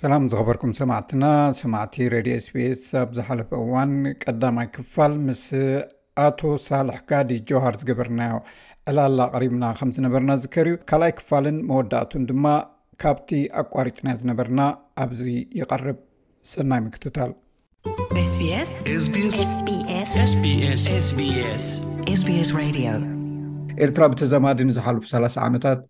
ሰላም ዝኸበርኩም ሰማዕትና ሰማዕቲ ረድዮ ስፔስ ኣብ ዝሓለፈ እዋን ቀዳማይ ክፋል ምስ ኣቶ ሳልሕ ጋዲ ጆሃር ዝገበርናዮ ዕላላ ኣቅሪብና ከም ዝነበርና ዝከር እዩ ካልኣይ ክፋልን መወዳእቱን ድማ ካብቲ ኣቋሪፅና ዝነበርና ኣብዚ ይቐርብ ሰናይ ምክትታል ኤርትራ ብተዘማዲ ንዝሓለፉ ሰላሳ ዓመታት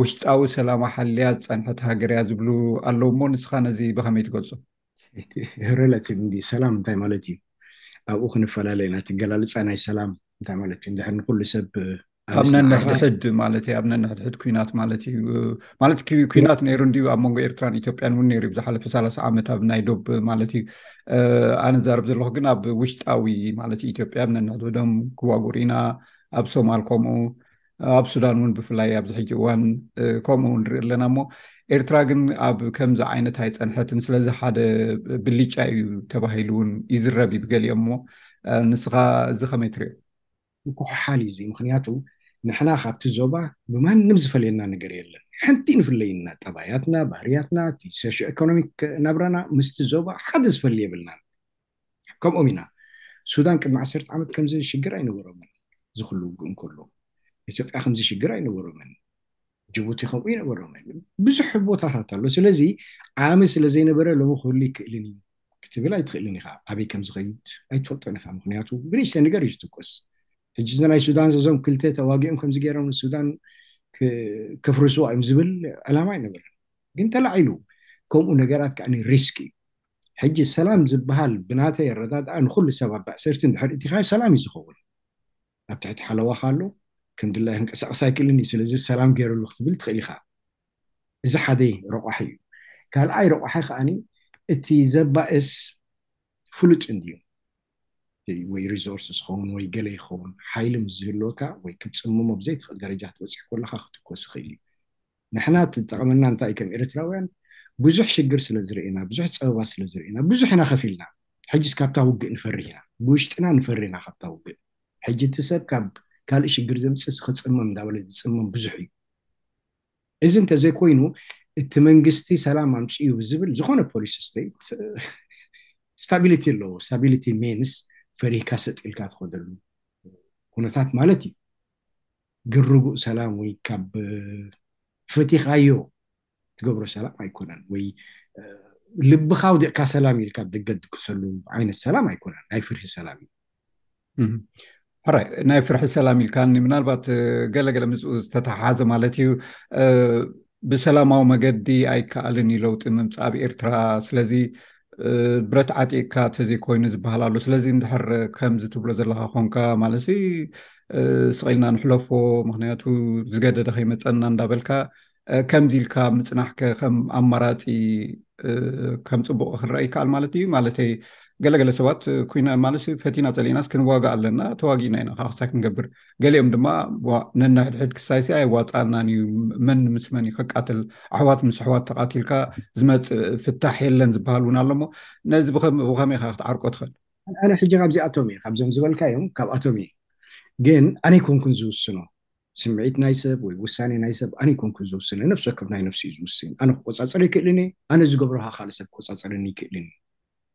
ውሽጣዊ ሰላማ ሓልያ ዝፀንሐት ሃገር እያ ዝብሉ ኣለዉ እሞ ንስኻ ነዚ ብከመይ ትገልፁ ረላቲቭ እ ሰላም እንታይ ማለት እዩ ኣብኡ ክንፈላለ ኢና ትገላልፃ ናይ ሰላም እንታይ ማለት እዩ ንድሕር ንኩሉ ሰብ ኣብ ነንሕድሕድ ማለት ኣብ ነንሕድሕድ ኩናት ማለት እዩ ማለት ኩናት ነይሩ እንዲዩ ኣብ መንጎ ኤርትራን ኢትዮጵያን እውን ነይሩ ብዝሓለፈ ሳላሳ ዓመት ኣብ ናይ ዶብ ማለት እዩ ኣነ ዛርብ ዘለኩ ግን ኣብ ውሽጣዊ ማለት ኢትዮጵያ ኣብ ነንሕድሕዶም ክዋጉር ኢና ኣብ ሶማል ከምኡ ኣብ ሱዳን እውን ብፍላይ ኣብዚ ሕጂ እዋን ከምኡ ንርኢ ኣለና እሞ ኤርትራ ግን ኣብ ከምዚ ዓይነት ኣይፀንሐትን ስለዚ ሓደ ብልጫ እዩ ተባሂሉ እውን ይዝረብ እዩ ብገሊኦም እሞ ንስኻ እዚ ከመይ ትሪኦ ምኩሕሓል እዩ እዚ ምክንያቱ ንሕና ካብቲ ዞባ ብማንም ዝፈልየና ነገር የለን ሐንቲ ንፍለይና ጠባያትና ባህርያትና እቲ ሶሾ ኤኮኖሚክ ናብራና ምስቲ ዞባ ሐደ ዝፈሊ የብልናን ከምኦም ኢና ሱዳን ቅድሚ ዓሰርተ ዓመት ከምዚ ሽግር ኣይነበሮምን ዝክሉ ውግእ እንከሎ ኢትዮጵያ ከምዚ ሽግር ኣይነበሮምን ጅቡቲ ከምኡ ይነበሮ ብዙሕ ቦታታት ኣሎ ስለዚ ዓሚ ስለ ዘይነበረ ሎሚ ክህሉ ይክእልን እዩ ክትብል ኣይትኽእልን ኢኻ ኣበይ ከም ዝኸይድ ኣይትፈልጦን ኢኻ ምክንያቱ ብንእሽተ ነገር እዩ ዝትኮስ ሕጂ እዚ ናይ ሱዳን ዘዞም ክልተ ተዋጊኦም ከምዚ ገይሮም ንሱዳን ከፍርስዋ እዮም ዝብል ዕላማ ኣይነበረን ግን ተላዒሉ ከምኡ ነገራት ከዓ ሪስክ እዩ ሕጂ ሰላም ዝበሃል ብናተይ ኣረዳድኣ ንኩሉ ሰብ ኣብ ማእሰርቲ እንድሕር እቲኻ ሰላም እዩ ዝኸውን ኣብ ትሕቲ ሓለዋኻ ኣሎ፣ ከም ድላዩ ክንቀሳቐስ ኣይክእልን እዩ፣ ስለዚ ሰላም ገይረሉ ክትብል ትኽእል ኢኻ። እዚ ሓደ ረቋሒ እዩ። ካልኣይ ረቋሒ ከኣ እቲ ዘባእስ ፍሉጥ እንድዩ፣ ወይ ሪዞርስ ዝኸውን ወይ ገለ ይኸውን፣ ሓይሊ ምስ ዝህልወካ ወይ ክትጽምሞ ብዘይትኽእል ደረጃ ክትበጽሕ ከለኻ ክትኮስ ይኽእል እዩ። ንሕና እቲ ዝጠቐመና እንታይ'ዩ ከም ኤርትራውያን ብዙሕ ሽግር ስለ ዝርኤና ብዙሕ ጸበባ ስለ ዝርኤና ብዙሕ ኢና ከፊልና ሕጅስ ካብታ ውግእ ንፈርህ ኢና ብውሽጥና ንፈርህ ኢና ካብታ ውግእ ሕጂ እቲ ሰብ ካብ ካልእ ሽግር ዘምጽእሲ ክጽመም እንዳበለ ዝጽመም ብዙሕ እዩ እዚ እንተዘይኮይኑ እቲ መንግስቲ ሰላም ኣምጽኡ ብዝብል ዝኾነ ፖሊሲ ስቴት ስታቢሊቲ ኣለዎ ስታቢሊቲ ሜንስ ፈሪህካ ሰጥ ኢልካ ትኸደሉ ኩነታት ማለት እዩ ግን ርጉእ ሰላም ወይ ካብ ፈቲኻዮ ትገብሮ ሰላም ኣይኮነን ወይ ልብኻ ኣውዲቕካ ሰላም ኢልካ ደገ ድቅሰሉ ዓይነት ሰላም ኣይኮነን ናይ ፍርሒ ሰላም እዩ ሕራይ ናይ ፍርሒ ሰላም ኢልካኒ ምናልባት ገለገለ ምስኡ ዝተተሓሓዘ ማለት እዩ ብሰላማዊ መገዲ ኣይከኣልን እዩ ለውጢ ምምፃእ ኣብ ኤርትራ ስለዚ ብረት ዓጢቕካ ተዘይኮይኑ ዝበሃል ኣሎ ስለዚ እንድሕር ከምዚ ትብሎ ዘለካ ኮንካ ማለት ስቂልና ንሕለፎ ምክንያቱ ዝገደደ ከይመፀና እንዳበልካ ከምዚ ኢልካ ምፅናሕከ ከም ኣማራፂ ከም ፅቡቅ ክረአ ይከኣል ማለት እዩ ማለተይ ገለገለ ሰባት ኩና ማለት ፈቲና ፀሊእናስ ክንዋጋእ ኣለና ተዋጊእና ኢና ካክስታይ ክንገብር ገሊኦም ድማ ነንሕድሕድ ክሳይሲ ኣይዋፃእናን እዩ መን ምስ መን እዩ ከቃትል ኣሕዋት ምስ ኣሕዋት ተቃቲልካ ዝመፅእ ፍታሕ የለን ዝበሃል እውን ኣሎሞ ነዚ ብከመይ ኢካ ክትዓርቆ ትኽእል ኣነ ሕጂ ካብዚኣቶም እየ ካብዞም ዝበልካዮም ካብኣቶም እየ ግን ኣነ ይኮንኩን ዝውስኖ ስምዒት ናይ ሰብ ወይ ውሳኔ ናይ ሰብ ኣነ ይኮንኩን ዝውስነ ነፍሲ ወከፍ ናይ ነፍሲ እዩ ዝውስን ኣነ ክቆፃፀር ይክእልን እየ ኣነ ዝገብሮ ሃካል ሰብ ክቆፃፀረኒ ይክእልን እዩ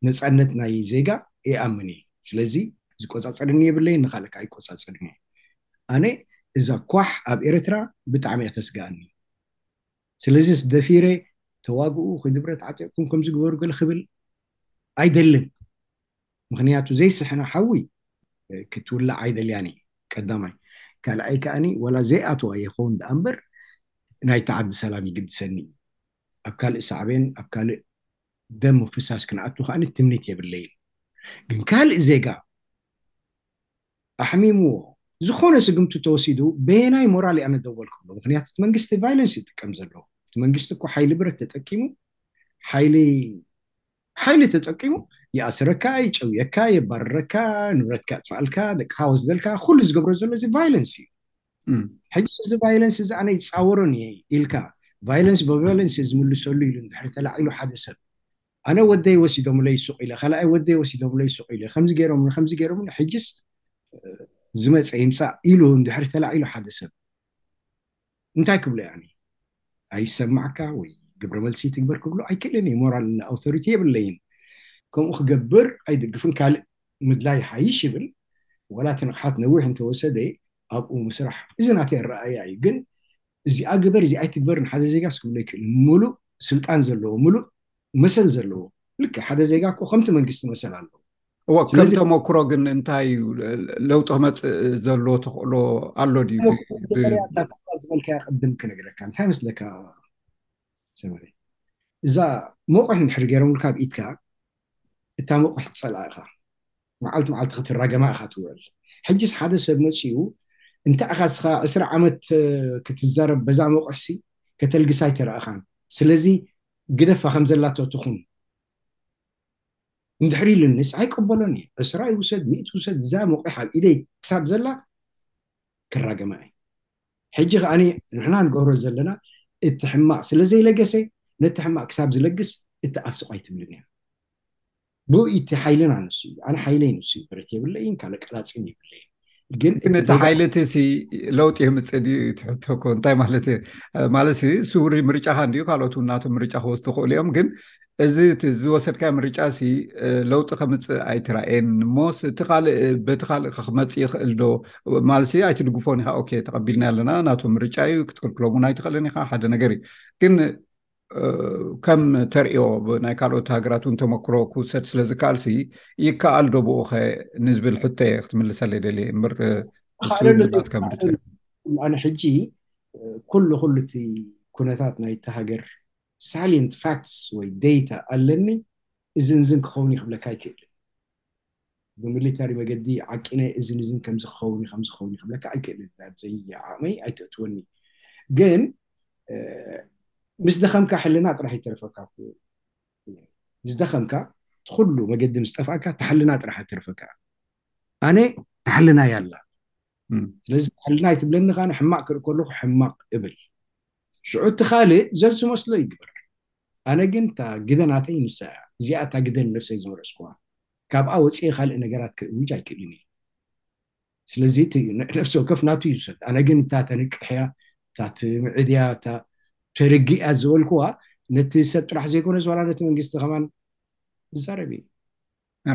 ነፃነት ናይ ዜጋ ይኣምን እየ ስለዚ ዝቆፃፀረኒ የብለይን ንካልእ ካዓ ኣይቆፃፀርን እየ ኣነ እዛ ኳሕ ኣብ ኤረትራ ብጣዕሚ እያ ተስገኣኒ ስለዚስ ደፊረ ተዋግኡ ክድብረት ዓጢቅኩም ከምዚ ግበሩ ገለ ክብል ኣይደልን ምክንያቱ ዘይስሕና ሓዊ ክትውላዕ ኣይደልያን እየ ቀዳማይ ካልኣይ ከዓኒ ዋላ ዘይኣትዋ ይከውን ደኣ እምበር ናይቲ ዓዲ ሰላም ይግድሰኒ እዩ ኣብ ካልእ ሳዕቤን ኣብ ካልእ ደም ምፍሳስ ክንኣቱ ከኣ ትምኒት የብለይን ግን ካልእ ዜጋ ኣሕሚምዎ ዝኾነ ስግምቱ ተወሲዱ በየናይ ሞራል ኣነ ደወል ክብሎ ምክንያቱ እቲ መንግስቲ ቫይለንስ ይጥቀም ዘሎ እቲ መንግስቲ እኮ ሓይሊ ብረት ተጠቂሙ ሓይሊ ሓይሊ ተጠቂሙ ይኣስረካ፣ ይጨውየካ፣ የባርረካ፣ ንብረትካ የጥፍኣልካ፣ ደቅኻ ይወስደልካ፣ ኩሉ ዝገብሮ ዘሎ እዚ ቫይለንስ እዩ። ሕጂስ እዚ ቫይለንስ እዚ ኣነ ይጻወሮን እየ ኢልካ ቫይለንስ ብቫይለንስ እየ ዝምልሰሉ ኢሉ እንድሕሪ ተላዒሉ ሓደ ሰብ ኣነ ወደይ ወሲዶምለይ ሱቕ ኢለ ካልኣይ ወደይ ወሲዶምለይ ሱቕ ኢለ ከምዚ ገይሮምኒ ከምዚ ገይሮምኒ ሕጂስ ዝመፀ ይምፃእ ኢሉ እንድሕሪ ተላዒሉ ሓደ ሰብ እንታይ ክብሎ ያኒ ኣይሰማዕካ ወይ ግብረ መልሲ ይትግበር ክብሎ ኣይክእልን እየ ሞራል እና ኣውቶሪቲ የብለይን። ከምኡ ክገብር ኣይድግፍን ካልእ ምድላይ ይሓይሽ ይብል ዋላ እቲ ንቕሓት ነዊሕ እንተወሰደ ኣብኡ ምስራሕ እዚ ናተይ ኣረኣእያ እዩ ግን እዚኣ ግበር እዚኣ ኣይትግበር ንሓደ ዜጋስ ክብሎ ኣይክእልን ምሉእ ስልጣን ዘለዎ ምሉእ መሰል ዘለዎ ልክዕ ሓደ ዜጋ እኮ ከምቲ መንግስቲ መሰል ኣለዎ እዎ ከም ስለዚ- ተመክሮ ግን እንታይ እዩ ለውጢ ክመፅእ ዘሎ ተኽእሎ ኣሎ ድዩ ብ- ብ- መጀመርያታ ካብታ ዝበልካያ ቅድም ክነግረካ እንታይ መስለካ ሰመረ እዛ መቑሕ እንድሕር ገይሮምልካ ኣብ ኢድካ እታ መቑሕ ትፀልኣ ኢኻ መዓልቲ መዓልቲ ክትራገማ ኢኻ ትውዕል ሕጅስ ሓደ ሰብ መጺኡ እንታይ ኢኻ እስኻ ዕስራ ዓመት ክትዛረብ በዛ ሞቕሕሲ ከተልግሳ ኣይተራእኻን ስለዚ ግደፋ ከም ዘላቶ ትኹን እንድሕሪ ኢሉኒስ ኣይቅበሎን እየ ዕስራ ይውሰድ ሚእቲ ውሰድ እዛ ሞቕሕ ኣብ ኢደይ ክሳብ ዘላ ክራገማ እየ ሕጂ ከኣ ንሕና ንገብሮ ዘለና እቲ ሕማቅ ስለ ዘይለገሰ ነቲ ሕማቅ ክሳብ ዝለግስ እቲ ኣፍስቆ ኣይትብልን እያ ብ ኢቲ ሓይልና ንሱ እዩ ኣነ ሓይለይ ንሱ እዩ ብረት የብለይን ካልእ ቀላፂም የብለይን ግን ግን እቲ እቲ ጌጋ ሓይሊ እቲ ሲ ለውጢ የምፅእ ድዩ እዩ እቲ ሕቶ እኮ እንታይ ማለት እዩ ማለት ሲ ስውሪ ምርጫኻ እንድዩ ካልኦት እውን ናቶም ምርጫ ክወስዱ ይኽእሉ እዮም ግን እዚ እቲ ዝወሰድካዮ ምርጫ ሲ እ፣ ለውጢ ከምፅእ ኣይትራእየን እሞስ እቲ ካልእ እ፣ በቲ ካልእ ከ ክመፅእ ይኽእል ዶ ማለት ሲ ኣይትድግፎን ኢኻ ኦኬ ተቐቢልና ኣለና ናቶም ምርጫ እዩ ክትክልክሎም እውን ኣይትኽእልን ኢኻ ሓደ ነገር እዩ ግን ከም ተርእዮ ናይ ካልኦት ሃገራት እውን ተመክሮ ክውሰድ ስለ ዝከኣል ሲ ይከኣል ዶ ብኡ ኸ ንዝብል ሕቶ እየ ክትምልሰለ ይደልየ እምበር ኣነ ሕጂ ኩሉ ኩሉ እቲ ኩነታት ናይቲ ሃገር ሳሊንት ፋክትስ ወይ ደይታ ኣለኒ እዝን ዝን ክኸውን እዩ ክብለካ ኣይክእልን ብምሊታሪ መገዲ ዓቂነ እዝን እዝን ከምዚ ክኸውን እዩ ከምዚ ክኸውን እዩ ክብለካ ኣይክእልን ናብ ዘይዓቕመይ ኣይተእትወኒ ግን ምስ ደኸምካ ሕልና ጥራሕ ይተርፈካ ምስ ደኸምካ ትኩሉ መገዲ ምስ ጠፍኣካ ተሕልና ጥራሕ ይተርፈካ ኣነ ተሕልና ያላ ስለዚ ተሕልና ይትብለኒ ከ ሕማቅ ክርኢ ከለኩ ሕማቅ እብል ሽዑ እቲ ካልእ ዘዝመስሎ ይግበር። ኣነ ግን እታ ግደ ናተይ ንሳ እያ። እዚኣ እታ ግደ ንነብሰይ ዝመረጽኩዋ። ካብኣ ወጺኤ ካልእ ነገራት ክእውጅ ኣይክእልን እየ። ስለዚ እቲ ነፍሲ ወከፍ ናቱ ይውሰድ። ኣነ ግን እታ ተንቅሕ እያ፣ እታ ትምዕድ እያ፣ እታ ተርግእ እያ ዝበልኩዋ ነቲ ሰብ ጥራሕ ዘይኮነስ ዋላ ነቲ መንግስቲ ከማን ዝዛረብ እየ።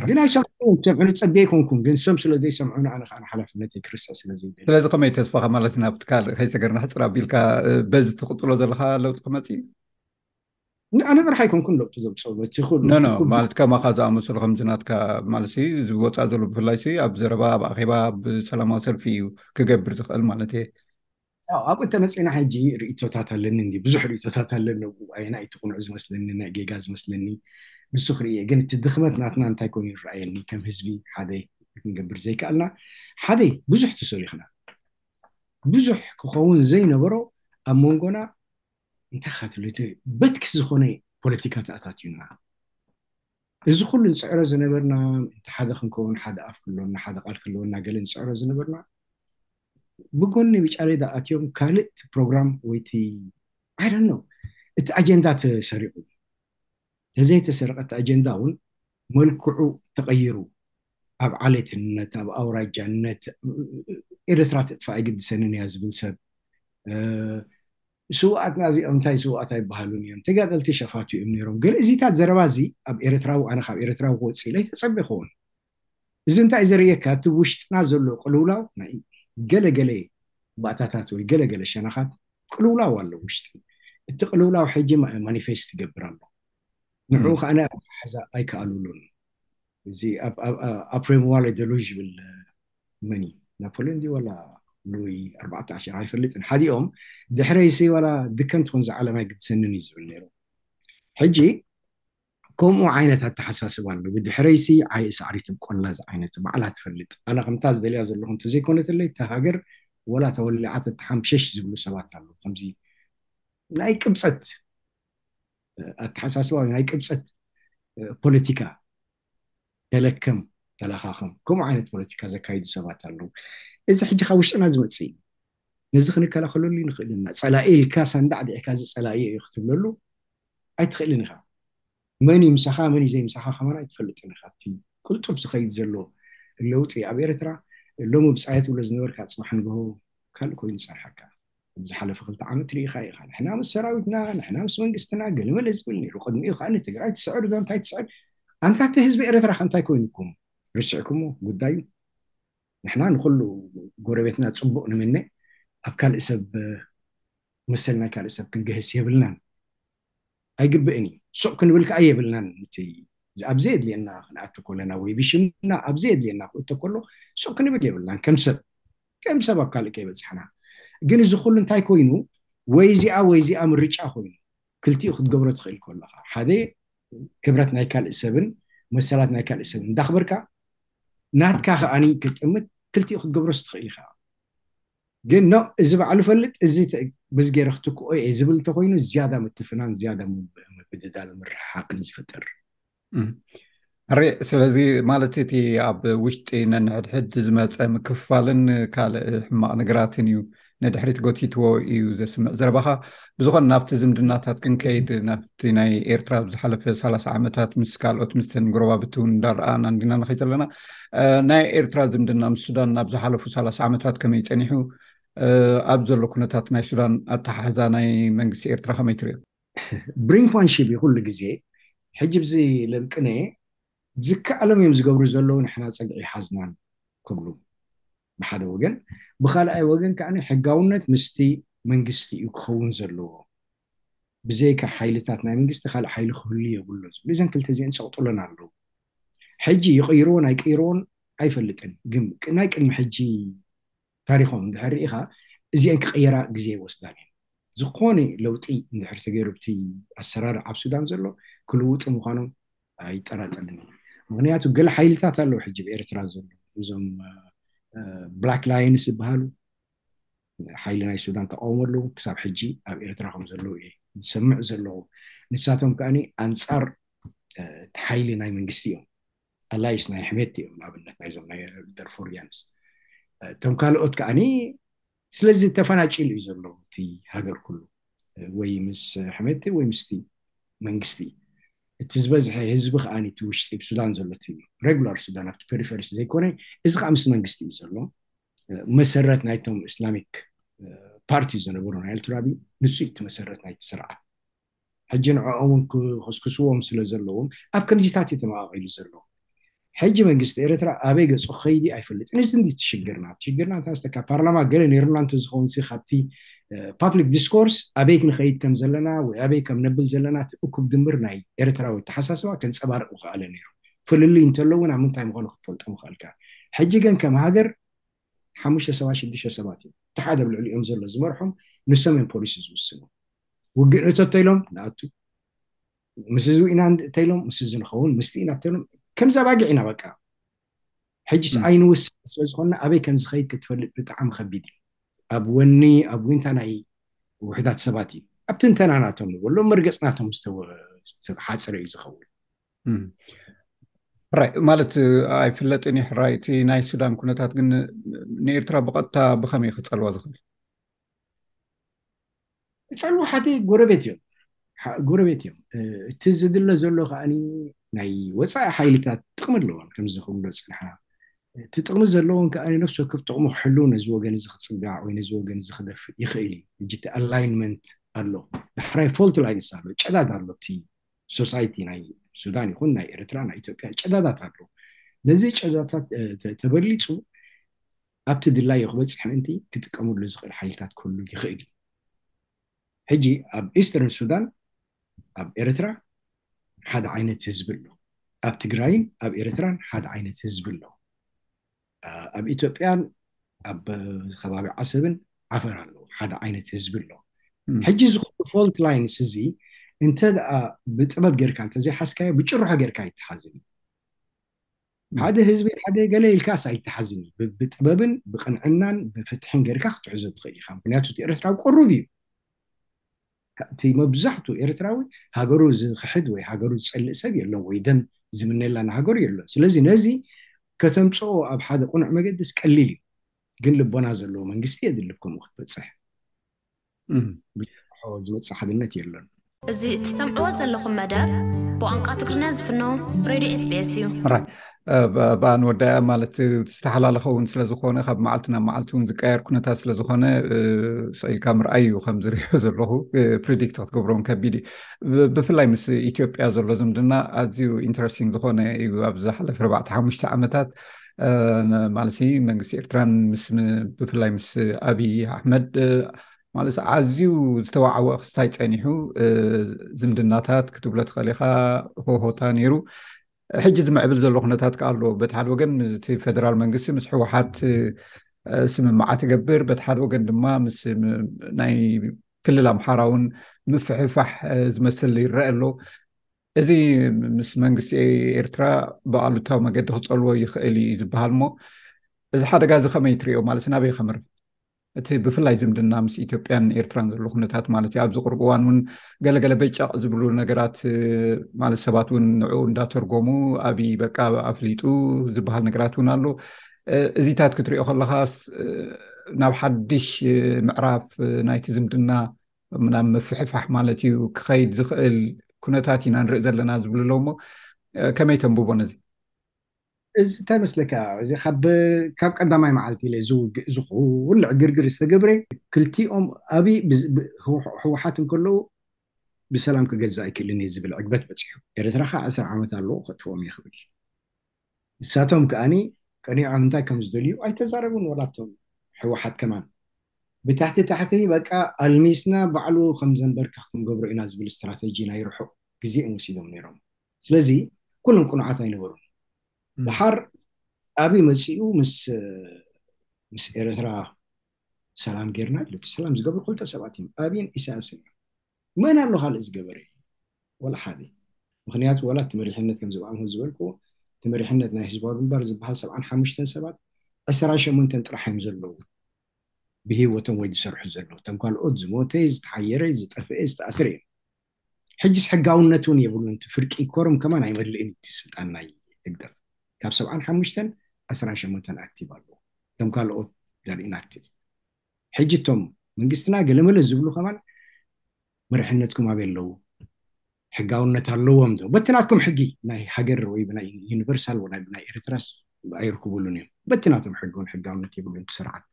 ግን ኣይሰምዑን ዝሰምዑኒ ፀገ ኣይኮንኩም ግን ሰም ስለ ዘይሰምዑኒ ኣነ ከዓ ሓላፍነተይ ክርስዕ ስለ ዘይደሊ ስለዚ ከመይ ተስፋኻ ማለት ናብቲ ካልእ ከይሰገርና ሕፅር ኣቢልካ በዚ ትቕፅሎ ዘለካ ለውጢ ክመፅ እዩ ኣነ ጥራሕ ኣይኮንኩን ለውጢ ዘምፅኦ በቲ ኩሉ ኖ ኖ እኩብ ማለት ከማኻ ዝኣመሰሉ ከምዚ ናትካ ማለት ሲ እዚ ወፃእ ዘሎ ብፍላይ ሲ ኣብ ዘረባ ኣብ ኣኼባ ኣብ ሰላማዊ ሰልፊ እዩ ክገብር ዝኽእል ማለት እየ ያው ኣብኡ እንተመፂእና ሕጂ ርእይቶታት ኣለኒ እንዲ ብዙሕ ርእይቶታት ኣለኒ ኣብኡ ኣየናይ እቲ ቅኑዕ ዝመስለኒ ናይ ጌጋ ዝመስለኒ ንሱ ክርኢ እየ ግን እቲ ድኽመት ናትና እንታይ ኮይኑ ይረኣየኒ ከም ህዝቢ ሓደ ክንገብር ዘይከኣልና ሓደ ብዙሕ ተሰሪኽና ብዙሕ ክኸውን ዘይነበሮ ኣብ መንጎና እንታይ ካትሉ እቲ በትኪ ዝኾነ ፖለቲካ ተኣታትዩና እዚ ኩሉ ንፅዕሮ ዝነበርና ምእንቲ ሓደ ክንከውን ሓደ ኣፍ ክህልወና ሓደ ቃል ክህልወና ገለ ንፅዕሮ ዝነበርና ብጎኒ ብጫሬዳ ኣትዮም ካልእ እቲ ፕሮግራም ወይ እቲ ኣይ ዶንት ኖው እቲ ኣጀንዳ ተሰሪቑ ድዩ ተዘይተሰረቐ እቲ ኣጀንዳ እውን መልክዑ ተቐይሩ ኣብ ዓሌትነት ኣብ ኣውራጃነት ኤርትራ ትጥፋእ ኣይግድሰንን እያ ዝብል ሰብ ስውኣትና እዚኦም እንታይ ስውኣት ኣይበሃሉን እዮም ተጋደልቲ ሸፋቱ እዮም ነይሮም ገለ እዚታት ዘረባ እዚ ኣብ ኤርትራዊ ኣነ ካብ ኤርትራዊ ክወፅእ ኢለ ተፀቢኹዎን እዚ እንታይ እዩ ዘርእየካ እቲ ውሽጥና ዘሎ ቅልውላው ናይ ገለ ገለ ባእታታት ወይ ገለ ገለ ሸነኻት ቅልውላው ኣሎ ውሽጢ እቲ ቅልውላው ሕጂ ማኒፌስት ይገብር ኣሎ ንዕኡ ከኣ ሓዛ ኣይከኣሉሉን እዚ ኣብ ፕሬምዋለ ደሉ ዝብል መን እዩ ናፖሊዮን ዲ ወላ ሉይ ኣርባዕተ ዓሸር ኣይፈልጥን ሓዲኦም ድሕረይሲ ዋላ ድከም ትኹን ዝዓለም ኣይግድሰንን እዩ ዝብል ነይሩ ሕጂ ከምኡ ዓይነት ኣተሓሳስባ ኣሎ ብድሕረይሲ ዓይ ሳዕሪትን ቆላ ዝዓይነቱ ባዕላ ትፈልጥ ኣነ ከምታ ዝደልያ ዘለኹ እንተዘይኮነትለይ እታ ሃገር ወላ ተወሊዓ ተተሓምሸሽ ዝብሉ ሰባት ኣለዉ ከምዚ ናይ ቅብፀት ኣተሓሳስባ ናይ ቅብፀት ፖለቲካ ተለከም ተላኻኸም ከምኡ ዓይነት ፖለቲካ ዘካይዱ ሰባት ኣለዉ እዚ ሕጂ ካብ ውሽጥና ዝመፅእ እዩ ነዚ ክንከላኸለሉ ይንኽእል ኢና ፀላኢ ኢልካ ሳንዳዕ ድዒካ እዚ ፀላኢ እዩ ክትብለሉ ኣይትኽእልን ኢኻ። መን እዩ ምሳኻ መን እዩ ዘይምሳኻ ከማን ኣይትፈልጥን ኢኻ። እቲ ቅልጡፍ ዝኸይድ ዘሎ ለውጢ ኣብ ኤርትራ ሎሚ ብጻይ ትብሎ ዝነበርካ ጽባሕ ንግሆ ካልእ ኮይኑ ይጸንሓካ። ኣብ ዝሓለፈ ክልተ ዓመት ርኢኻ ኢኻ። ንሕና ምስ ሰራዊትና፣ ንሕና ምስ መንግስትና ገለመለ ዝብል ነይሩ። ቅድሚኡ ከኣ ንትግራይ ትስዕር ዶ እንታይ ትስዕር? ኣንታ እቲ ህዝቢ ኤርትራ ከ እንታይ ኮይኑኩም? ርስዕኩሞ ጉዳዩ? ንሕና ንኹሉ ጎረቤትና ጽቡቕ ንምነ ኣብ ካልእ ሰብ መሰል ናይ ካልእ ሰብ ክንግህስ የብልናን፣ ኣይግብእን እዩ፣ ሱቕ ክንብል ከኣ የብልናን፣ እቲ ኣብ ዘየድልየና ክንኣቱ ከለና ወይ ብሽምና ኣብ ዘየድልየና ክእቶ ከሎ ሱቕ ክንብል የብልናን፣ ከም ሰብ ከም ሰብ ኣብ ካልእ ከይበጻሕና፣ ግን እዚ ኩሉ እንታይ ኮይኑ ወይ እዚኣ ወይ እዚኣ ምርጫ ኮይኑ፣ ክልቲኡ ክትገብሮ ትኽእል ከለኻ፣ ሓደ ክብረት ናይ ካልእ ሰብን መሰላት ናይ ካልእ ሰብን እንዳኽበርካ ናትካ ከኣ ክትጥምት ክልቲኡ ክትገብሮስ ትኽእል ኢኻ። ግን ኖእ እዚ ባዕሉ ፈልጥ እዚ በዚ ገይረ ክትክኦ እየ ዝብል እንተኾይኑ ዝያዳ ምትፍናን ዝያዳ ምብድዳል ምርሕሓቅን እዩ ዝፈጥር። ኣሬ ስለዚ ማለት እቲ ኣብ ውሽጢ ነንሕድሕድ ዝመፀ ምክፍፋልን ካልእ ሕማቕ ነገራትን እዩ ንድሕሪት ጎቲትዎ እዩ ዘስምዕ ዘረባኻ። ብዝኾነ ናብቲ ዝምድናታት ክንከይድ ናብቲ ናይ ኤርትራ ኣብ ዝሓለፈ ሰላሳ ዓመታት ምስ ካልኦት ምስተን ጎረባብቲ እውን እንዳረኣና እንዲና ንኸይድ ኣለና ናይ ኤርትራ ዝምድና ምስ ሱዳን ናብ ዝሓለፉ ሰላሳ ዓመታት ከመይ ፀኒሑ ኣብ ዘሎ ኩነታት ናይ ሱዳን ኣተሓሕዛ ናይ መንግስቲ ኤርትራ ከመይ ትሪኦ ብሪንክ ዋን ሺቢ ኩሉ ግዜ ሕጂ ብዚ ለምቅነ ዝከኣሎም እዮም ዝገብሩ ዘለዉ ንሕና ፀግዒ ሓዝናን ክብሉ ብሓደ ወገን፣ ብኻልኣይ ወገን ከኣ ሕጋውነት ምስቲ መንግስቲ እዩ ክኸውን ዘለዎ፣ ብዘይካ ሓይልታት ናይ መንግስቲ ካልእ ሓይሊ ክህሉ የብሉን ዝብሉ፣ እዘን ክልተ እዚኤን ዝጸቕጥለን ኣለዉ። ሕጂ ይቕይርዎን ኣይቅይርዎን ኣይፈልጥን፣ ግን ናይ ቅድሚ ሕጂ ታሪኾም እንድሕር ርኢኻ እዚኤን ክቕየራ ግዜ ኣይወስዳን እየን። ዝኾነ ለውጢ እንድሕር ተገይሩ ኣብቲ ኣሰራርዓ ኣብ ሱዳን ዘሎ ክልውጡ ምዃኖም ኣይጠራጠርን እዩ ምክንያቱ ገለ ሓይልታት ኣለዉ ሕጂ ኤርትራ ዘሎ እዞም ብላክ ላይንስ ዝበሃሉ ሓይሊ ናይ ሱዳን ተቃውሞ ኣለዉ ክሳብ ሕጂ ኣብ ኤርትራ ከም ዘለዉ እየ ዝሰምዕ ዘለዉ ንሳቶም ከዓኒ ኣንፃር እቲ ሓይሊ ናይ መንግስቲ እዮም ኣላይስ ናይ ሕሜት እዮም ንኣብነት ናይዞም ናይ ደርፎርያንስ እቶም ካልኦት ከዓኒ ስለዚ ተፈናጭሉ እዩ ዘሎ እቲ ሃገር ኩሉ ወይ ምስ ሕመቲ ወይ ምስቲ መንግስቲ እቲ ዝበዝሐ ህዝቢ ከዓ እቲ ውሽጢ ሱዳን ዘሎ እቲ ሬጉላር ሱዳን ኣብቲ ፔሪፈሪስ ዘይኮነ እዚ ከዓ ምስ መንግስቲ እዩ ዘሎ መሰረት ናይቶም እስላሚክ ፓርቲ ዝነበሩ ናይ ኤርትራ ንሱ እቲ መሰረት ናይቲ ስርዓት ሕጂ ንዕኦም ውን ክኽስክስዎም ስለ ዘለዎም ኣብ ከምዚታት እዩ ተመቓቒሉ ዘሎ። ሕጂ መንግስቲ ኤረትራ ኣበይ ገጹ ክኸይዲ ኣይፈልጥን እዚ እንድዩ እቲ ሽግርና እቲ ሽግርና እንተ ኣንስተ ካብ ፓርላማ ገለ ኔሩና እንተ ዝኸውንሲ ካብቲ ፓፕሊክ ዲስኮርስ ኣበይ ንኸይድ ከም ዘለና ወይ ኣበይ ከም ነብል ዘለና እቲ እኩብ ድምር ናይ ኤረትራዊ ኣተሓሳስባ ከንጸባርቕ ምኸኣለ ኔሩ ፍልልይ እንተሎ ውን ኣብ ምንታይ ምዃኑ ክትፈልጦ ምኸኣልካ ሕጂ ግን ከም ሃገር ሓሙሽተ ሰባት ሽዱሽተ ሰባት እዮም እቲ ሓደ ኣብ ልዕሊኦም ዘሎ ዝመርሖም ንሶም እዮም ፖሊሲ ዝውስኑ ውግእ ንእቶ እተኢሎም ንኣቱ ምስ እዚ ኢና እተኢሎም ምስ እዚ ንኸውን ምስቲ ኢና እተኢሎም ከምዚ ኣባጊዕ ኢና በቃ ሕጂስ ኣይንውስን ስለ ዝኾነ ኣበይ ከም ዝኸይድ ክትፈልጥ ብጣዕሚ ከቢድ እዩ ኣብ ወኒ ኣብ ዊንታ ናይ ውሕዳት ሰባት እዩ ኣብ ትንተና ናቶም ንበሎ መርገፅ ናቶም ዝተሓፅረ እዩ ዝኸውን ሕራይ ማለት ኣይፍለጥን እዩ ሕራይ እቲ ናይ ሱዳን ኩነታት ግን ንኤርትራ ብቐጥታ ብኸመይ ክፀልዋ ዝኽእል ክፀልዋ ሓቲ ጎረቤት እዮም ጎረቤት እዮም እቲ ዝድለ ዘሎ ከዓ ናይ ወፃኢ ሓይልታት ጥቕሚ ኣለዎን ከምዚ ክብሎ ፅንሓ እቲ ጥቕሚ ዘለዎን ከዓ ነፍሲ ወከፍ ጥቕሙ ክሕሉ ነዚ ወገን እዚ ክፅጋዕ ወይ ነዚ ወገን እዚ ክደፍእ ይኽእል እዩ ሕጂ እቲ ኣላይንመንት ኣሎ ዳሕራይ ፎልት ላይንስ ኣሎ ጨዳድ ኣሎ እቲ ሶሳይቲ ናይ ሱዳን ይኹን ናይ ኤርትራ ናይ ኢትዮጵያ ጨዳታት ኣሎ ነዚ ጨዳታት ተበሊፁ ኣብቲ ድላዮ ክበፅሕ ምእንቲ ክጥቀምሉ ዝኽእል ሓይልታት ክህሉ ይኽእል እዩ ሕጂ ኣብ ኢስተርን ሱዳን ኣብ ኤርትራ ሓደ ዓይነት ህዝቢ ኣሎ ኣብ ትግራይን ኣብ ኤርትራን ሓደ ዓይነት ህዝቢ ኣሎ ኣብ ኢትዮጵያን ኣብ ከባቢ ዓሰብን ዓፈር ኣለዉ ሓደ ዓይነት ህዝቢ ኣሎ ሕጂ እዚ ኩሉ ፎልት ላይንስ እዚ እንተ ደኣ ብጥበብ ጌርካ እንተዘይሓዝካዮ ብጭርሖ ጌርካ ኣይተሓዝን እዩ ሓደ ህዝቢ ሓደ ገለ ኢልካስ ኣይተሓዝን እዩ ብጥበብን ብቅንዕናን ብፍትሕን ጌርካ ክትሕዞ ትኽእል ኢኻ ምክንያቱ እቲ ኤርትራዊ ቅሩብ እዩ እቲ መብዛሕቱ ኤርትራዊ ሃገሩ ዝኽሕድ ወይ ሃገሩ ዝጸልእ ሰብ የሎን ወይ ደም ዝምነየላ ንሃገሩ የሎን ስለዚ ነዚ ከተምጽኦ ኣብ ሓደ ቁኑዕ መገድስ ቀሊል እዩ ግን ልቦና ዘለዎ መንግስቲ የድሊ ኣብ ከምኡ ክትበጽሕ ብጭርሖ ዝመጽእ ሓድነት የሎን። እዚ እትሰምዕዎ ዘለኹም መደብ ብቋንቋ ትግርኛ ዝፍኖ ሬድዮ ኤስቢኤስ እዩ። ብኣን ወዳያ ማለት ዝተሓላለኸ እውን ስለዝኾነ ካብ መዓልቲ ናብ መዓልቲ እውን ዝቀየር ኩነታት ስለዝኾነ ሰኢልካ ምርኣይ እዩ ከምዝሪኦ ዘለኹ ፕሪዲክት ክትገብሮም ከቢድ እዩ ብፍላይ ምስ ኢትዮጵያ ዘሎ ዝምድና ኣዝዩ ኢንተረስቲንግ ዝኾነ እዩ ኣብ ዝሓለፈ ኣርባዕተ ሓሙሽተ ዓመታት ማለት መንግስቲ ኤርትራን ምስ ብፍላይ ምስ ኣብይ ኣሕመድ ማለት ኣዝዩ ዝተዋዕወ ክስታይ ፀኒሑ ዝምድናታት ክትብሎ ትኸእል ኢኻ ሆሆታ ነይሩ ሕጂ ዝምዕብል ዘሎ ኩነታት ከ ኣሎ በቲ ሓደ ወገን እቲ ፈደራል መንግስቲ ምስ ሕወሓት ስምምዓ ትገብር በቲ ሓደ ወገን ድማ ምስ ናይ ክልል ኣምሓራ እውን ምፍሕፋሕ ዝመስል ይረአ ኣሎ እዚ ምስ መንግስቲ ኤርትራ ብኣሉታዊ መገዲ ክፀልዎ ይኽእል እዩ ዝበሃል እሞ እዚ ሓደጋ እዚ ከመይ ትሪኦ ማለት ናበይ ከምር እቲ ብፍላይ ዝምድና ምስ ኢትዮጵያን ኤርትራን ዘሎ ኩነታት ማለት እዩ ኣብዚ ቅርብ እዋን እውን ገለገለ በይጫቕ ዝብሉ ነገራት ማለት ሰባት እውን ንዑ እንዳተርጎሙ ኣብይ በቃ ኣፍሊጡ ዝበሃል ነገራት እውን ኣሎ እዚታት ክትሪኦ ከለካስ ናብ ሓድሽ ምዕራፍ ናይቲ ዝምድና ናብ ምፍሕፋሕ ማለት እዩ ክኸይድ ዝኽእል ኩነታት ኢና ንርኢ ዘለና ዝብሉ ኣለዉ እሞ ከመይ ተንብቦ ነዚ እዚ እንታይ መስለካ እዚ ካብ ካብ ቀዳማይ መዓልቲ ኢለ ዝውግእ እዚ ኩሉ ዕግርግር ዝተገብረ ክልቲኦም ኣብይ ህወሓት እንከለዉ ብሰላም ክገዝእ ኣይክእልን እዩ ዝብል ዕግበት በፂሑ ኤርትራ ከዓ ዕስራ ዓመት ኣለዎ ከጥፍኦም እዩ ክብል ንሳቶም ከዓኒ ቀኒዖም እንታይ ከም ዝደልዩ ኣይተዛረቡን ወላቶም ህወሓት ከማን ብታሕቲ ታሕቲ በቃ ኣልሚስና ባዕሉ ከም ዘንበርክኽ ክንገብሮ ኢና ዝብል ስትራተጂ ናይ ርሑቕ ግዜ እዮም ወሲዶም ነይሮም ስለዚ ኩሎም ቅኑዓት ኣይነበሩን። ደሓር ኣብይ መጺኡ ምስ ኤረትራ ሰላም ጌርና ኢሉ እቲ ሰላም ዝገብሩ ክልተ ሰባት እዮም ኣብይን ኢሳያስን እዮም። መን ኣሎ ካልእ ዝገበረ ወላ ሓደ ምኽንያቱ ወላ እቲ መሪሕነት ከም ዝብኣምሆ ዝበልክዎ እቲ መሪሕነት ናይ ህዝባዊ ግንባር ዝበሃል ሰብዓን ሓሙሽተን ሰባት ዕስራ ሸሞንተን ጥራሕ እዮም ዘለዉ ብሂወቶም ወይ ዝሰርሑ ዘለዉ እቶም ካልኦት ዝሞተ ዝተሓየረ ዝጠፍኤ ዝተኣስረ እዮም። ሕጅስ ሕጋውነት እውን የብሉን እቲ ፍርቂ ኮርም ከማን ኣይመልእን እዩ እቲ ስልጣን ናይ ህግደፍ ካብ ሰብዓን ሓሙሽተን ዓስራን ሸሞንተን ኣክቲቭ ኣለዎ እቶም ካልኦት ደር ኢንኣክቲቭ ሕጂ እቶም መንግስትና ገለመለ ዝብሉ ከማን መሪሕነትኩም ኣበይ ኣለዉ ሕጋውነት ኣለዎም ዶ በቲ ናትኩም ሕጊ ናይ ሃገር ወይ ብናይ ዩኒቨርሳል ወይ ብናይ ኤርትራስ ኣይርክቡሉን እዮም በቲ ናቶም ሕጊ እውን ሕጋውነት የብሉን እቲ ስርዓት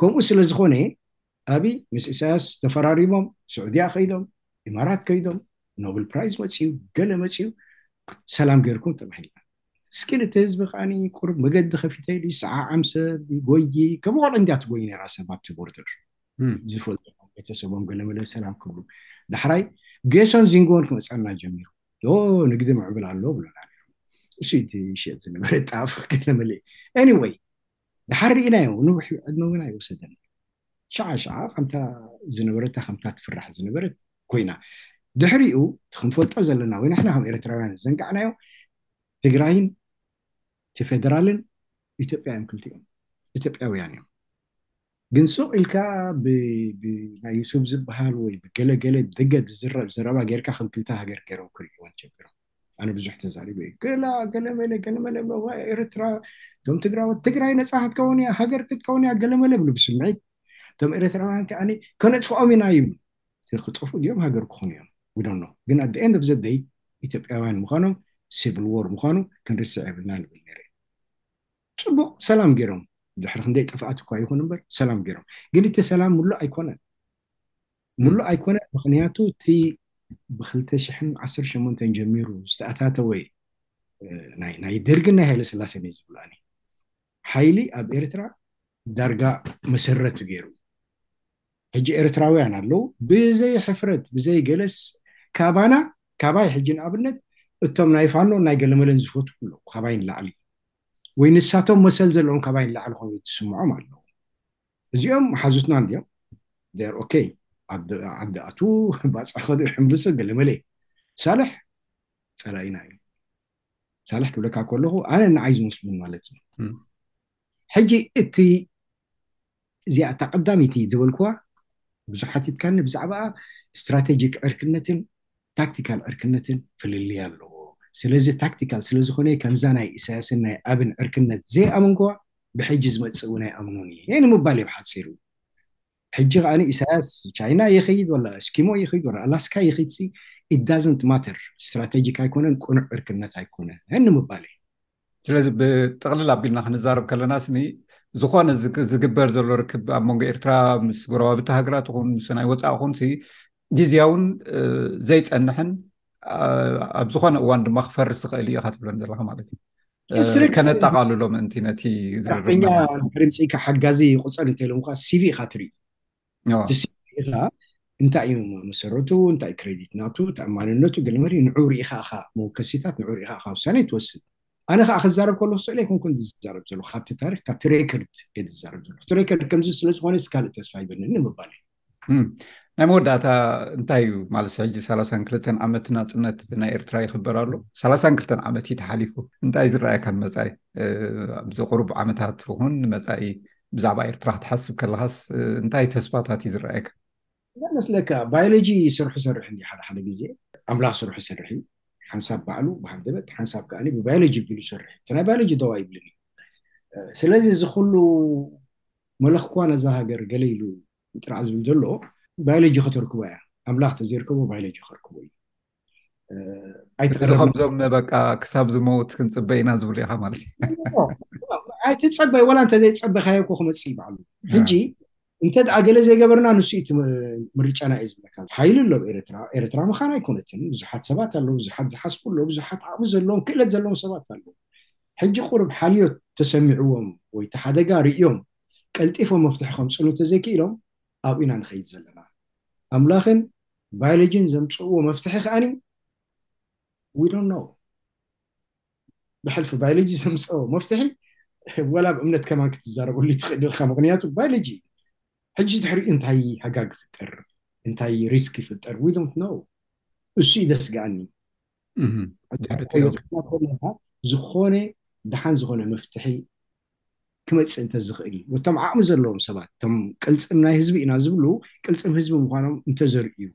ከምኡ ስለ ዝኾነ ኣብይ ምስ ኢሳያስ ተፈራሪሞም ስዑድያ ከይዶም ኢማራት ከይዶም ኖብል ፕራይዝ መፅዩ ገለ መፅዩ ሰላም ገይርኩም ተባሂልና እስኪ ነቲ ህዝቢ ከዓኒ ቁሩብ መገዲ ከፊተ ኢሉ ይሰዓዓም ሰብ ይጎዪ ከም ቆልዑ እንድያ ትጎዪ ነይራ ሰብ ኣብቲ ቦርደር ዝፈልጡ ቤተሰቦም ገለመለ ሰላም ክብሉ ዳሕራይ ጌሶን ዚንጎን ክመፀና ጀሚሩ ንግዲ ምዕብል ኣሎ ብሎና ነይሮም እሱ እቲ ሸየጥ ዝነበረ ጣፍ ገለመለ ኤኒወይ ድሓር ርኢናዮ ንውሕ ዕድመ እውን ኣይወሰደን ሽዓ ሽዓ ከምታ ዝነበረታ ከምታ ትፍራሕ ዝነበረት ኮይና ድሕሪኡ እቲ ክንፈልጦ ዘለና ወይ ንሕና ከም ኤርትራውያን ዝዘንጋዕናዮ ትግራይን እቲ ፌደራልን ኢትዮጵያ እዮም ክልቲኦም ኢትዮጵያውያን እዮም ግን ሱቕ ኢልካ ብ ብ ናይ ዩቱብ ዝብሃል ወይ ብ ገለ ገለ ብደገ ዝዝረብ ዘረባ ጌርካ ከም ክልተ ሃገር ጌሮም ክርእይወን ጀሚሮም ኣነ ብዙሕ ተዛሪበ እየ ገላ ገለመለ ገለመለ ዋይ ኤርትራ እቶም ትግራዎት ትግራይ ነጻ ክትከውን እያ ሃገር ክትከውን እያ ገለመለ ብሉ ብስምዒት እቶም ኤርትራውያን ከኣ ከነጥፍኦም ኢና ይብሉ ክጠፍኡ ድዮም ሃገር ክኾኑ እዮም ዊዶኖ ግን ኣት ኤንድ ኦፍ ዘ ደይ ኢትዮጵያውያን ምዃኖም ሲቪል ዎር ምዃኑ ክንርስዕ የብልና ንብል ነይረ ጽቡቕ ሰላም ጌሮም ድሕሪ ክንደይ ጥፍኣት እኳ ይኹን እምበር ሰላም ጌሮም ግን እቲ ሰላም ምሉእ ኣይኮነን ምሉእ ኣይኮነን ምክንያቱ እቲ ብ2018 ጀሚሩ ዝተኣታተወ ናይ ደርግን ናይ ሃይለ ስላሴን እዩ ዝብሎ ኣነ ሓይሊ ኣብ ኤርትራ ዳርጋ መሰረት ገይሩ ሕጂ ኤርትራውያን ኣለዉ ብዘይ ሕፍረት ብዘይ ገለስ ካባና ካባይ ሕጂ ንኣብነት እቶም ናይ ፋኖን ናይ ገለመለን ዝፈትዉ ኣለዉ ካባይ ንላዕሊ ወይ ንሳቶም መሰል ዘለዎም ካባይ ንላዕሊ ኮይኑ ዝስምዖም ኣለዉ እዚኦም መሓዙትና እንድዮም ር ኦኬ ዓዲ ኣትዉ ባፃ ከዱ ሕምብሶ ገለመለ ሳልሕ ፀላኢና እዩ ሳልሕ ክብለካ ከለኹ ኣነ ንዓይ ዝመስሉን ማለት እዩ ሕጂ እቲ እዚኣ እታ ቀዳመይቲ ዝበልኩዋ ብዙሓት ይትካኒ ብዛዕባኣ ስትራቴጂክ ዕርክነትን ታክቲካል ዕርክነትን ፍልልይ ኣለዎ ስለዚ ታክቲካል ስለዝኾነ ከምዛ ናይ ኢሳያስን ናይ ኣብን ዕርክነት ዘይኣመንኩዋ ብሕጂ ዝመፅእ እውን ኣይኣምኖን እየ ንምባል እየ ብሓፂሩ ሕጂ ከኣ ኢሳያስ ቻይና ይኸይድ ወላ እስኪሞ ይኸይድ ወላ ኣላስካ ይኸይድሲ it doesn't matter ስትራተጂክ ኣይኮነን ቅኑዕ ዕርክነት ኣይኮነን ንምባል እዩ። ስለዚ ብጥቕልል ኣቢልና ክንዛረብ ከለና ስኒ ዝኾነ ዝግበር ዘሎ ርክብ ኣብ መንጎ ኤርትራ ምስ ጎረባብቲ ሃገራት ይኹን ምስ ናይ ወፃእ ኹንሲ ግዜያውን ዘይፀንሕን ኣብ ዝኾነ እዋን ድማ ክፈርስ ዝኽእል እዩ ኢካ ትብለን ዘለካ ማለት እዩ ከነጠቃልሎ ምእንቲ ነቲ ዝርርኛ ድሕሪ ምፅኢካ ሓጋዚ ቁፀር እንተኢሎምካ ሲቪ ኢካ ትርኢ ኢካ እንታይ እዩ መሰረቱ እንታይ ክሬዲት ናቱ ተኣማንነቱ ገለ መሪ ንዑ ርኢካ ኢካ መወከሲታት ንዑ ርኢካ ኢካ ውሳነ ትወስድ ኣነ ከዓ ክዛረብ ከሎ ክስእለ ኣይኮንኩን ዝዛረብ ዘለኩ ካብቲ ታሪክ ካብቲ ሬከርድ እየ ዝዛረብ ዘለኩ እቲ ሬከርድ ከምዚ ስለዝኮነ ካልእ ተስፋ ይበንን ንምባል እዩ ናይ መወዳእታ እንታይ እዩ ማለት ሕጂ ሰላሳን ክልተን ዓመት ናፅነት ናይ ኤርትራ ይኽበር ኣሎ ሰላሳን ክልተን ዓመት እዩ ተሓሊፉ እንታይ ዝረኣየካ ንመፃኢ ኣብዚ ቁሩብ ዓመታት ይኹን ንመፃኢ ብዛዕባ ኤርትራ ክትሓስብ ከለካስ እንታይ ተስፋታት እዩ ዝረኣየካ መስለካ ባዮሎጂ ስርሑ ሰርሕ እንዲ ሓደ ሓደ ግዜ ኣምላኽ ስርሑ ሰርሕ እዩ ሓንሳብ ባዕሉ ብሃንደበት ሓንሳብ ከኣኒ ብባዮሎጂ ቢሉ ሰርሕ እቲ ናይ ባዮሎጂ ደዋ ይብልን እዩ ስለዚ እዚ ኩሉ መለኽኳ ነዛ ሃገር ገለ ኢሉ ይጥራዕ ዝብል ዘሎ ባዮሎጂ ከተርክቦ እያ ኣምላኽ ተዘይርከቦ ባዮሎጂ ከርክቦ እዩ እዚ ከምዞም በቃ ክሳብ ዝመውት ክንፅበ ኢና ዝብሉ ኢኻ ማለት ኣይትፀበ ዋላ እንተዘይፀበካዮ እኮ ክመፅእ ይበዓሉ ሕጂ እንተ ገለ ዘይገበርና ንሱ እዩ ምርጫና እዩ ዝብለካ ሓይሊ ኣሎ ኤርትራ ኤርትራ ምኻን ኣይኮነትን ብዙሓት ሰባት ኣለዉ ብዙሓት ዝሓስቡ ኣለዉ ብዙሓት ዓቕሚ ዘለዎም ክእለት ዘለዎም ሰባት ኣለዉ ሕጂ ቁሩብ ሓልዮት ተሰሚዕዎም ወይ እቲ ሓደጋ ርእዮም ቀልጢፎም መፍትሒ ከምጽእሉ እንተዘይክኢሎም ኣብኡ ኢና ንኸይድ ዘለና። ኣምላኽን ባዮሎጂን ዘምጽእዎ መፍትሒ ከኣ we don't know ብሕልፊ ባዮሎጂ ዘምጽኦ መፍትሒ ወላ ብ እምነት ከማን ክትዛረበሉ ትኽእል ኢኻ ምኽንያቱ ባዮሎጂ እዩ ሕጂ ድሕሪኡ እንታይ ሃጋግ ይፍጠር እንታይ ሪስክ ይፍጠር we don't know እሱ እዩ ዘስግኣኒ ዝኾነ ድሓን ዝኾነ መፍትሒ ክመፅእ እንተዝኽእል እዩ ነቶም ዓቕሚ ዘለዎም ሰባት እቶም ቅልፅም ናይ ህዝቢ ኢና ዝብሉ ቅልፅም ህዝቢ ምዃኖም እንተዘርእዩ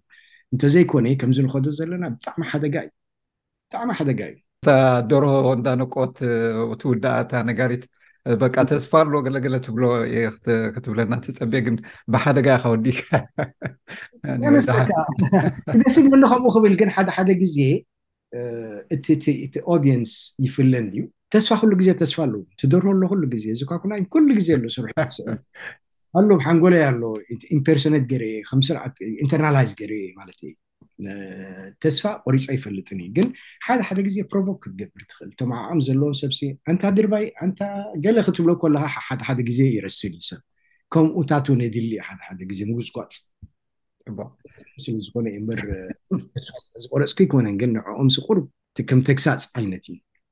እንተዘይኮነ ከምዚ ንኸዶ ዘለና ብጣዕሚ ሓደጋ እዩ ብጣዕሚ ሓደጋ እዩ እታ ደርሆ እንዳነቆት ትውዳእ እታ ነጋሪት በቃ ተስፋ ኣሎ ገለገለ ትብሎ ክትብለና ትፀቤ ግን ብሓደጋ ኢካ ወዲካ ደስ ይብለሉ ከምኡ ክብል ግን ሓደ ሓደ ግዜ እቲ ኦዲየንስ ይፍለ እንድዩ ተስፋ ኩሉ ግዜ ተስፋ ኣለዎ ትደርሆ ኣሎ ኩሉ ግዜ እዚ ኳኩና ኩሉ ግዜ ኣሎ ስርሑ ኣሎ ሓንጎለይ ኣሎ ኢምፐርሶኔት ገይረ ከም ስርዓት ኢንተርናላይዝ ገይረ ማለት እዩ ተስፋ ቆሪፀ ኣይፈልጥን እዩ ግን ሓደ ሓደ ግዜ ፕሮቮክ ክትገብር ትኽእል እቶም ዓዓም ዘለዎም ሰብሲ ኣንታ ድርባይ ኣንታ ገለ ክትብሎ ከለካ ሓደ ሓደ ግዜ ይረስል እዩ ሰብ ከምኡታት እውን የድሊ ሓደ ሓደ ግዜ ምጉፅጓፅ ስለዝኾነ እዩ እምበር ተስፋ ስለዝቆረፅኩ ይኮነን ግን ንዕኦምሲ ቁርብ ከም ተግሳፅ ዓይነት እዩ